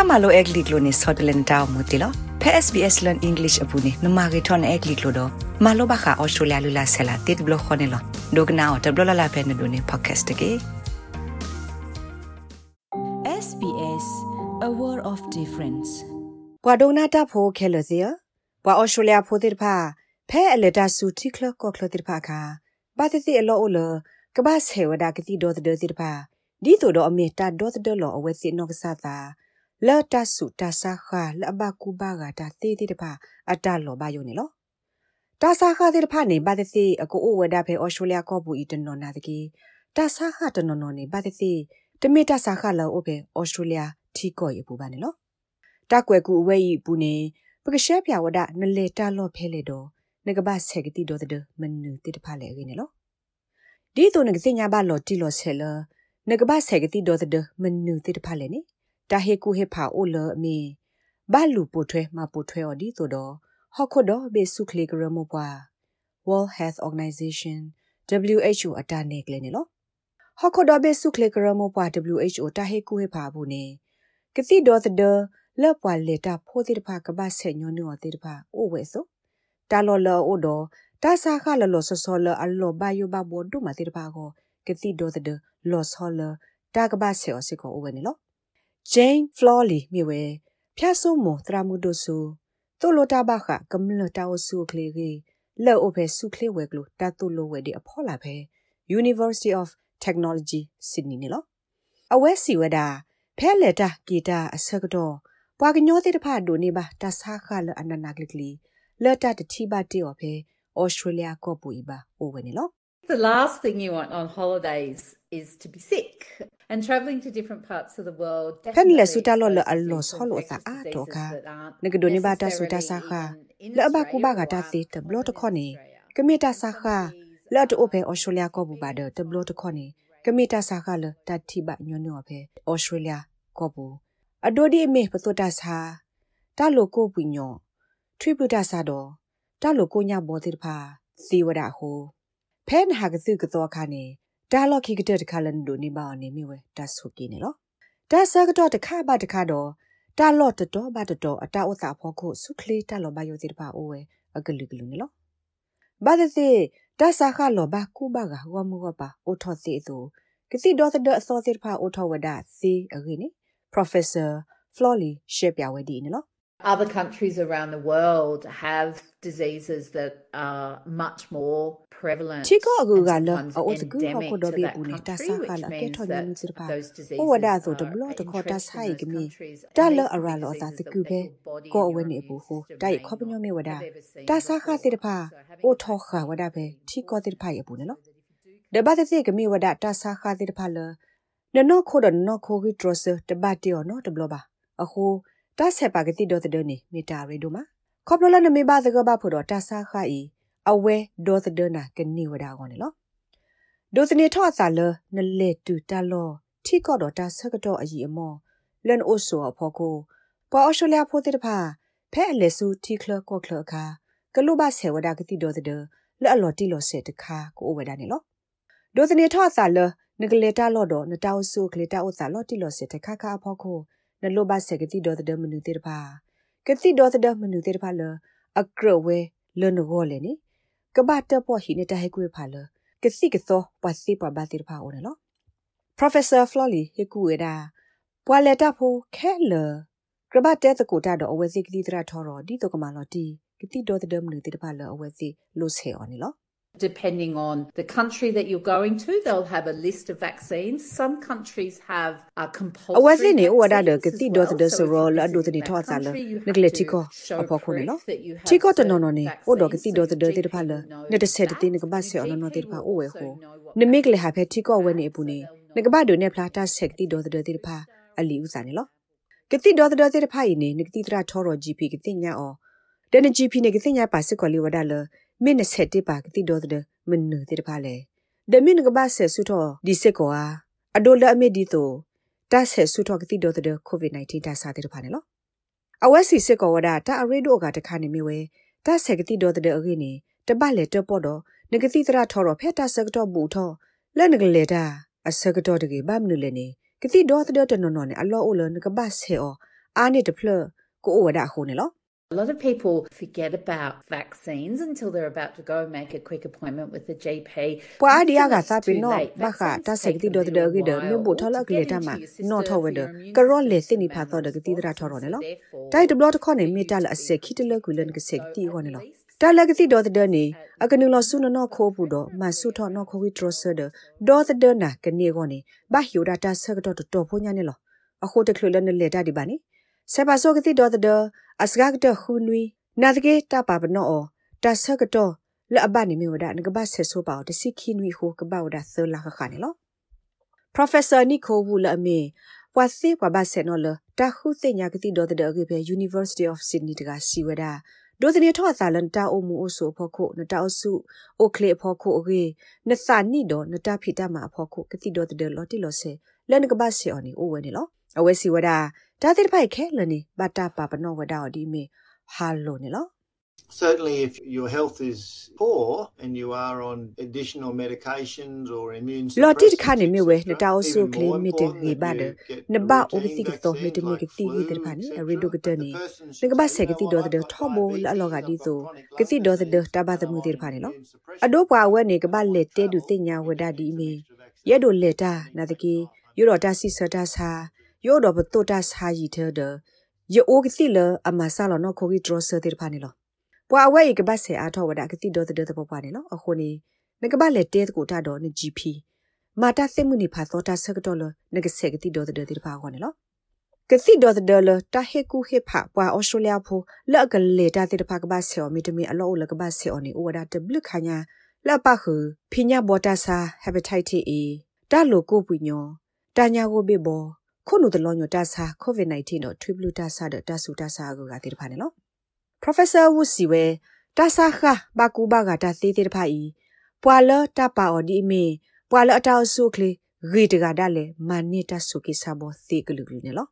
တာမလိုအက်ကလစ်လိုနေဆော့တလန်တောင်းမတီလောဖဲ SBS learn english အပူနေနမဂီထွန်အက်ကလစ်လိုတော့မလိုဘခါအော်စတြေးလျလူလာဆလာတစ်ဘလခွန်နေလောဒိုကနာတဘလလာဖဲနေဒိုနေ podcast တကေ SBS a world of difference ဘွာဒိုနာတာဖိုခဲလစီယဘွာအော်စတြေးလျဖိုတိဖာဖဲအလက်တာဆူတီကလကောကလတိဖာခါဘာတိစီအလောအိုလကဘာဆေဝဒါကတိဒေါ်ဒေါ်တိဖာဒီတိုတော့အမေတာဒေါ်ဒေါ်လောအဝဲစီနောကဆာတာ လာတဆုတဆာခါလဘကူဘာဂတာတေတေတဖာအတလောဘယုန်နော်တာဆာခါတေတဖာနေဘာတစီအကိုဝဒဖဲအော်စတြေးလျကောပူဤတနော်နာတကီတာဆာခါတနော်နော်နေဘာတစီတမေတာဆာခါလောအိုပဲအော်စတြေးလျထီကောရပူပါနေလောတကွယ်ကူအဝဲဤပူနေပကရှဲပြဝဒနလေတာလော့ဖဲလေတော့နကဘာဆက်ကတိတော့တဲ့မနူတိတဖာလေရင်းနော်ဒီတော့ငကစညာဘာလော်တီလော်ဆဲလာနကဘာဆက်ကတိတော့တဲ့မနူတိတဖာလေနေ တာဟေကူဟေဖာအိုလအမီဘာလူပိုထွဲမပိုထွဲော်ဒီဆိုတော့ဟော့ခုဒဘေဆုခလီဂရမောပွာ World Health Organization WHO အတာနေကလေးနေလို့ဟော့ခုဒဘေဆုခလီဂရမောပွာ WHO တာဟေကူဟေဖာဘူးနေကတိဒေါ်တဲ့လောပွာလေတာဖိုတိတဖာကဘာဆက်ညောနောတိတဖာအိုဝဲဆိုတာလော်လော်အိုတော့တာစာခလလော်ဆောဆောလအလောဘယဘဘောဒုမတိတဖာကိုကတိဒေါ်တဲ့လော်ဆောလတာကဘာဆက်အစကိုအိုဝဲနေလို့ Jane Flawley မြေဝဲဖျားဆုံးမသရမှုတို့ဆိုတိုလိုတာဘခကမ္လတာဝဆုကလေးကြီးလော်အိုဖဲဆုကလေးဝဲကလို့တတ်တူလိုဝဲဒီအဖော်လာဖဲ University of Technology Sydney နေလို့အဝဲစီဝဲတာဖဲလက်တာဂီတာအစကတော့ပွာကညောတိတဖာဒိုနေပါတဆာခလအနနာကလေးကလေးလော်တာတတိပါတေော်ဖဲ Australia ကောပူဤပါအိုဝဲနေလို့ The last thing you want on holidays is to be sick. And traveling to different parts of the world. Pen le suta lo le allo solo ta a to ka. Ne gdo ni ba ta suta sa kha. Le ba ku ba ga ta ti te blo to kho ni. Kemi ta sa kha. Le to ope Australia ko bu ba de te blo to kho ni. Kemi ta sa kha le ta ti ba nyo nyo phe Australia ko bu. Ado di me pa to ta sa. Ta lo ko bu nyo. Tri bu ta sa do. Ta lo ko nya bo ti pha. Si wa da ho. ဖဲနဟာကစုကတော့ခါနေတာလော့ခိကတဲ့တခါလန်ဒိုနေပါနေမိဝဲတဆုကိနေလောဒါဆကတော့တခါပါတခါတော့တာလော့တတော်ပါတတော်အတာဥစာဖို့ခုစုခလေးတာလော့ပါယောစီတပါအိုဝဲအကလူကလူနေလောဘာဒစီဒါဆာခါလောဘာကူဘာကဝမှုဝပါအိုထော်စီသူကစီဒေါ်တဲ့အစောစီတပါအိုထော်ဝဒစီအဂိနေ Professor Flawley ရှေ့ပြဝဲဒီနေလော Other countries around the world have diseases that are much more prevalent. Chiko agu ga lo o the gu ko do be bu ni ta sa kha la ke tho nyu sir pa. O wa da so de blo de ko ta sai gi mi. Ta lo ara lo ta the gu be ko awe ni bu ho. Dai kho pnyo me wa da. Ta sa kha sir pa o tho kha wa da be thi ko sir pa ye bu ne lo. De ba se gi mi wa da ta sa kha sir pa lo. Ne no ko do no ko gi tro se de ba ti o no de blo ba. A ho တာဆက်ပါကတိတော့တဲ့နေမီတာရီတို့မှာခေါပလလနမေဘာသကဘာဖို့တော့တာဆာခါဤအဝဲဒေါ်တဲ့နာကနေဝဒါကောနေလောဒိုစနေထော့စာလနလေတူတလောထိကော့တော့တာဆက်ကတော့အကြီးအမောလန်အိုဆိုအဖို့ကိုပေါ်အော်စတြေးလျဖို့တဲ့ဖာဖဲအလက်စုတီကလကော့ကလခါကလုဘဆေဝဒါကတိတော့တဲ့လဲ့အလော်တီလော်ဆက်တခါကိုဝဒါနေလောဒိုစနေထော့စာလနဂလေတာလော်တော့နတောက်ဆုကလေတာဥစာလော်တီလော်ဆက်တခါခါအဖို့ကို နလိုဘဆက်ကတိဒေါ်တဲ့မနူတေတပါကတိဒေါ်တဲ့မနူတေတပါလအကရဝဲလနဂောလေနိကဘာတပေါ်ဟိနေတာဟဲကွေဖာလကစီကသောပတ်စီပဘာတေတပါအော်နော် Professor Flolly ဟကူဝေဒါပွာလက်တာဖိုခဲလကဘာတဲတကိုတာတော့အဝဲစီကတိတရာထော်တော့ဒီတော့ကမလော်တီကတိဒေါ်တဲ့မနူတေတပါလအဝဲစီလို့ဆေအော်နော် Depending on the country that you're going to, they'll have a list of vaccines. Some countries have a compulsory. Awasi ne wada de kiti do de so ro la do de tho sa la ne gle tiko apo ko ne lo. Tiko to no no ne o do kiti do de de pha la ne de se de te ne ka ba se ono no de pha o we ho. Ne me gle ha phe tiko we ne bu ne ne ka ba do ne pla ta se kiti do de de pha ali u sa ne lo. Kiti do de de pha yi ne ne kiti tra tho ro GP kiti nya o. De ne GP ne kiti nya pa se ko li wada la မင်းနဲ့ဆက်တိပါကတိတော်တဲ့မနတဲ့တပါလေဒမင်းကဘာဆက်ဆုတော့ဒီစစ်ကောအားအဒိုလအမီဒီတိုတဆက်ဆုတော့ကတိတော်တဲ့ COVID-19 တဆာတဲ့တပါနေလို့အဝက်စီစစ်ကောဝဒတာအရိဒိုကတခါနေမြဝဲတဆက်ကတိတော်တဲ့အခိနေတပတ်လေတပေါ်တော့ငကတိတရထော်တော့ဖက်တာဆက်တော့ဘူးထော်လက်ငကလေတာအဆက်တော့တကေဘာမနလေနေကတိတော်တဲ့တနော်နော်နေအလောအိုလငကဘာဆေအောအာနေတဖလကိုဝဒါခုန်နော် A lot of people forget about vaccines until they're about to go and make a quick appointment with the GP. ပွာဒီယာကစာပင်နော်ဘာခတာဆက်တီဒိုဒဂီဒမြဘထလကလေတမနော်ထဝဒကရောလေစနိဖာတော့ဒဂတိဒရာထော်ရနော်တိုက်ဒဘလတ်ခေါနေမီတလအစက်ခိတလကူလန်ကစက်တီဟောနော်တာလကတိဒေါ်တဲ့နေအကနုလဆုနနခိုးဘူးတော့မဆုထော်နော်ခိုးဝီထရဆဒဒေါ်တဲ့နာကနေကောနေဘာဟီယိုဒတာဆက်တော့တော့ဖိုညာနေလောအခုတခလလနဲ့လေတာဒီပါနေ ဆေပါဆိုကတိဒေါ်တဲ့အစကကတခုနွီနာတကေတပါပနောတာဆက်ကတော့လအဘနေမြေဝဒငကဘဆက်ဆိုပါတစီခိနွီဟိုကဘဝဒသလာခခနေလော Professor Nico Wu la me ပွာစီပွာဘဆက်နော်လတာခုစညာကတိဒေါ်တဲ့အကေပဲ University of Sydney တကစီဝဒဒိုဒနီထောအစာလန်တာအမှုအဆိုဖို့ခုနတာအစုအိုကလေဖို့ခုအေနစာနီဒနတာဖီတာမှာဖို့ခုကတိဒေါ်တဲ့လော်တီလော်ဆေလန်ကဘဆေအော်နီအိုဝဲနေလောအဝဲစီဝဒ တာတိဖိုက်ခဲလနီဘတာပါပနောဝဒအော်ဒီမီဟာလိုနေလော Certainly, if your health is poor and you are on additional medications or immune Loti khane mi we na taw su kle mi te gi ba de na ba o bi ki to mi te mi ki ti gi te pa ni a ri do ki te ni ni ka ba se ki ti do de tho bo la lo ga di so ki ti do de ta ba de mu ti pa ni lo a do pa we ni ka ba le te du ti nya we da di mi ye do le ta na de ki yo do ta si sa ta sa yo do ba to ta sa yi te de yo o ki ti le a ma sa lo no ko ki dro se ti pa ni lo ပွာအဝဲကပတ်ဆေအားထောဝဒကတိတော်တဲ့ပေါ်ပါနေနော်အခုနေငကပတ်လက်တဲကိုတာတော့နေ GP မာတာစိမှုနေဖာသောတာဆက်တော်လငကဆက်ကတိတော်တဲ့တိပါခေါ်နေလောကတိတော်တဲ့လတာဟေကူဟေဖာပွာဩစတြေးလျဖိုလက်ကလေတာတဲ့ဖာကပတ်ဆေအမီတမီအလောလကပတ်ဆေအနီဩဝဒတဘလခညာလပခုဖိညာဘောတာစာဟက်ပတိုက်တီအီတာလိုကိုပွညောတာညာကိုဘေဘော ခုနုတလောညောတာစာ COVID-19 တော့ထွေဘလူတာစာတဲ့တာဆူတာစာကိုကတိဖာနေလော Professor Wu Siwe တာစာခဘာကူဘာဂတာသေးသေးဖိုင်ပွာလတာပါအော်ဒီမီပွာလအတောက်ဆုကလေးဂီတကဒါလေမနိတဆုကိစာဘောသေကလူကလေးနော်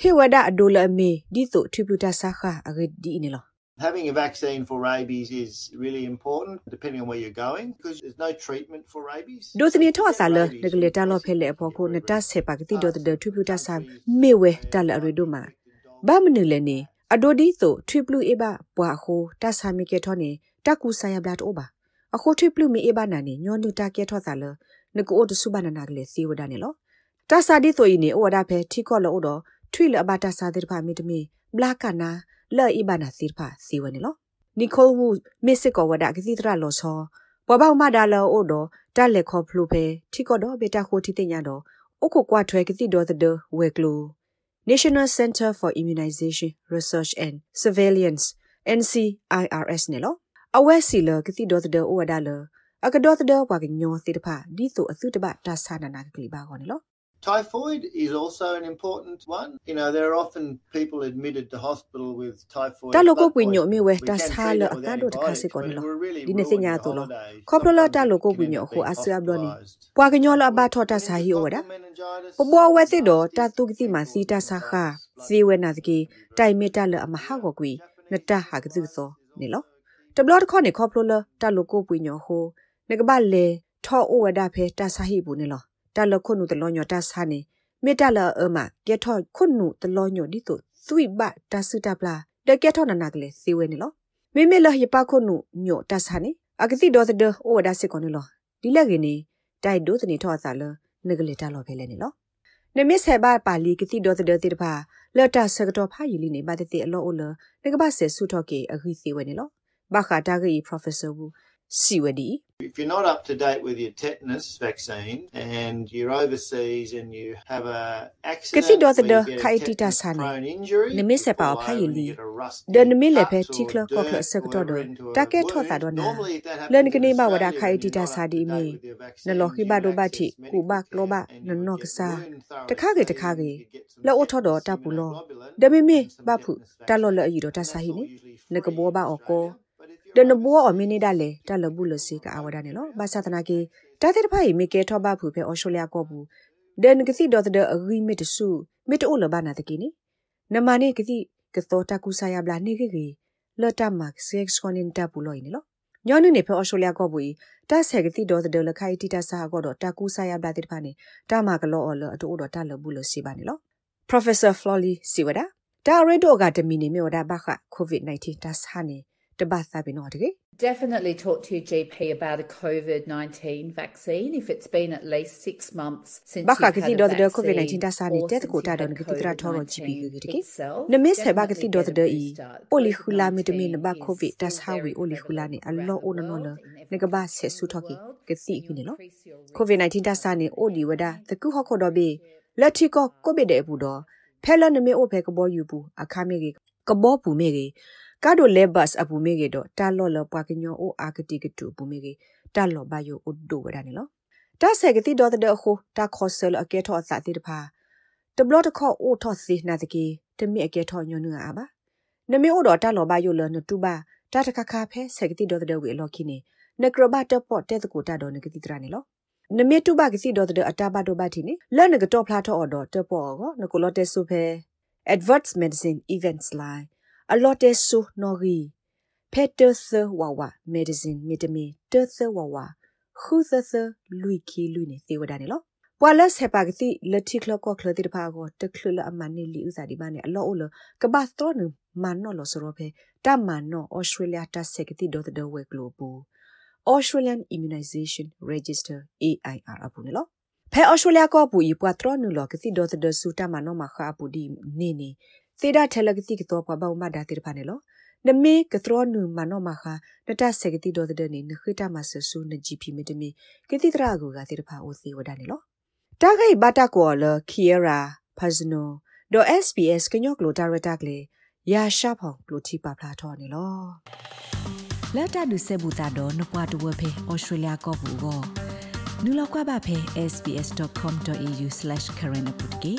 ဟေဝဒအဒိုလအမီဒီတုထရီပူတာစာခအဂဒီနေလော Having a vaccine for rabies is really important depending on where you're going because there's no treatment for rabies. ဒိုသနီထောအစာလနဂလေတာလောဖဲလေဖို့ကိုနတဆေပါကတိဒိုတထရီပူတာစာမေဝဲတလအရီဒိုမာဘာမနလေနေအဒိုဒီဆိုထရီပလူအေဘာပွာခိုတာဆာမီကေထောနေတကူဆာယဘလတ်အိုဘာအခုထရီပလူမီအေဘာနာနေညောနုတာကေထောသာလနကူအိုတဆုဘနာနာကလေးစီဝဒနေ လောတာဆာဒီဆိုရင်နေအိုဝဒါဖဲထီကောလောအိုတော့ထွေလအဘတာဆာတဲ့ဖာမီတမီဘလာကနာလဲ့အိဘာနာစီဖာစီဝနေလောနီကိုဝူမစ်စစ်ကောဝဒါကစီတရလောဆောဘဘောက်မဒါလောအိုတော့တက်လက်ခေါဖလူဖဲထီကောတော့ဘေတာခိုတီတင်ညာတော့အိုကိုကွာထွဲကစီတော့တဲ့ဝဲကလူ National Center for Immunization Research and Surveillance NCIRS ne lo awe sila kiti do de o da lo akado de wa ke nyo ti de pha di so asu de ba ta sa na na kli ba ko ne lo Typhoid is also an important one. You know, there are often people admitted to hospital with typhoid. တာလိုကိုပွင့်ညိုမိဝဲတာဆာလအကားတို့တခါစစ်ကောနေလောဒီနေစညာတူလောခေါပလလတာလိုကိုပွင့်ညိုအခုအဆပ်လောနေပွာကညောလအဘထောတာဆာဟီအိုဝဒါပဘောဝဲစစ်တော့တာတုကတိမစီတာဆာခါစီဝဲနာတကီတိုင်မီတာလအမဟာကိုကွီနတဟာကစုသောနေလောတဘလတ်ခေါနေခေါပလလ တာလိုကိုပွင့်ညိုဟိုငကဘလေထောအိုဝဒါဖဲတာဆာဟီဘူးနေလောတာလခုနုတလောညောတာဆာနေမေတလအမကက်ထောခုနုတလောညောဒီတုသွိဘတာစုတပလာတကက်ထောနာနာကလေးစီဝဲနေလောမေမေလဟိပခုနုညောတာဆာနေအကတိဒေါ်တဲ့အိုဝဒါစစ်ကောနေလောဒီလက်ကနေတိုက်ဒိုးတနေထောအစာလနဂလေတာလောဖဲလဲနေလောနမစ်ဆေဘာပါလီကတိဒေါ်တဲ့တိတပါလတ်တာဆကတော့ဖာယီလီနေပါတဲ့အလောအိုလနကဘာဆေဆုထောကေအခိစီဝဲနေလောဘာခတာဂီ professor ဘူးစီဝ ဒီ If you're not up to date with your tetanus vaccine and you're overseas and you have a accident Kasi do the where you get a kaitita tetanus sane. prone injury, Nimi se pa you pha blow yi and li. you get a rusty The nimi le cut phe or tiklo ko dirt klo se ko whatever do. into a Ta ke tho wound. ta do na. Normally that happens Len in kini ba wada Australia khai and ti you're ta not sa up di to date me. with your Na lo vaccines, khi you ba can do ba access thi ku ba medical klo ba care and na you no would ka get sa. wound thoroughly Ta kha ge ta kha cleaned, ge. you get some La o tho do tetanus ta pu lo. immunoglobulin Da mi me and some ba phu tetanus ta lo le vaccine. yi do ta And sa that's hi all ni. usually Ne ka free bo in ba o ko. Australia. But if you're Da na bo o overseas, mi ni da le ta lo bu lo si ka a wada ne lo. Ba sa ta na ke ta te pha yi mi ke tho ba phu phe Australia ko bu. Den ke si do the agreement su mi to lo ba na te ki ni. Na ma ne ke si ke to ta ku sa ya bla ni ke ke. Le ta ma sex konin ta pu lo yi ni lo. ညောနုနေဖအော်စတြေးလျကောဘူးတာဆက်ကတိဒေါ်ဒလခိုင်တီတာစာကောတော့တာကူဆာယဘလာတိဖာနေတာမာကလောအော်လအတူတော့တာလဘူးလစီပါနေလော Professor Flolly Siwada ဒါရဒိုကတမီနေမြော်ဒါဘခ COVID-19 တဆာနေ တပတ်သဘနော်တကေ Definitely talk to your GP about a COVID 19 vaccine if it's been at least six months since ဘ you've ခ had ကတိ a ဒေါ်ဒေ vaccine ကိုဗစ်19တဆာနေ or တက် since ကို you've တာ had ဒေါ်ကတိတရာထော်ချီပီ COVID-19 ကတကေ itself. နမစ်ဆေဘကတိ Definitely ဒေါ် get a ဒေအီ booster. အိုလီခူလာမီတမီနဘ COVID-19 ကိုဗစ်တ is ဆာဝီ still အိုလီခူလာနေ very အလောအို prevalent နော်နော် around the world န in က every ဘာ country ဆေ in ဆူ the ထော်ကီ world. ကတိကိနေလော Increase your risk COVID-19 တဆာနေအိုလီဝဒါတ ကူဟခုဒဘေလက်တီကောကိုဗစ်တဲ့ဘူးတော့ဖဲလနမေအိုဖဲကဘောယူဘူးအခါမေကေကဘောပူမေကေကာဒိုလေဘတ်အပူမေကေတော့တာလော်လပွားကညောအိုအာကတိကတူပူမေကေတာလော်ဘယိုအိုဒိုဝဒါနေလောတာဆေကတိဒေါ်တဲ့အခုတာခေါ်ဆလအကဲထောအသတိတဖာတဘလတ်ခေါ်အိုထောစီနာတကေတမိအကဲထောညွနူအာပါနမေအိုတော့တာလော်ဘယိုလနတူပါတာတခခဖဲဆေကတိဒေါ်တဲ့ဝေလော်ခိနေနကရဘတ်ပေါ့တဲ့တကူတာတော့နကတိတရနေလောနမေတူဘာကစီဒေါ်တဲ့အတာဘတ်တော့ဘတ်တီနေလဲနကတော့ဖလာတော့အော်တော့တပေါ့ကောနကိုလော်တဲဆုဖဲ adverts medicine events line a lot is so nori peter the wawa medicine mitame the the wawa khu the the lui ki lui ne te wada ne lo pwala se pa gti lati klo ko klo ti da pha ko te klo la aman ni li usa di ba ne a lo o lo ka ba to nu man no lo so ro phe ta man no australia ta se gti do the we global australian immunization register air apu ne lo ဖဲအော်စတြေးလျကောပူဤပွားထရနူလောကစီဒေါ်တဲ့ဆူတာမနောမခါပူဒီနေနေ သေဒထဲလကစီကတော့ပဘောမဒါတိဖာနေလောနမေကထရနူမနောမခါနတဆက်ကတိဒေါ်တဲ့နေနခိတမဆဆူနဂျီပီမီတမီကတိတရာကူကတိဖာအိုစီဝဒနေလောတာဂိဘတာကောလခီယရာဖဇနိုဒေါ် SBS ကညော့ကလိုဒါရတာကလေရာရှာဖောင်ကလိုတီပါဖလာထော်နေလောလတ်တာဒုဆေဘူတာတော့နပွားတဝဖေဩစတြေးလျကောဘူကိုနူလောက်ကွာပါဖေ sbs.com.au/current ပုတ်ကေ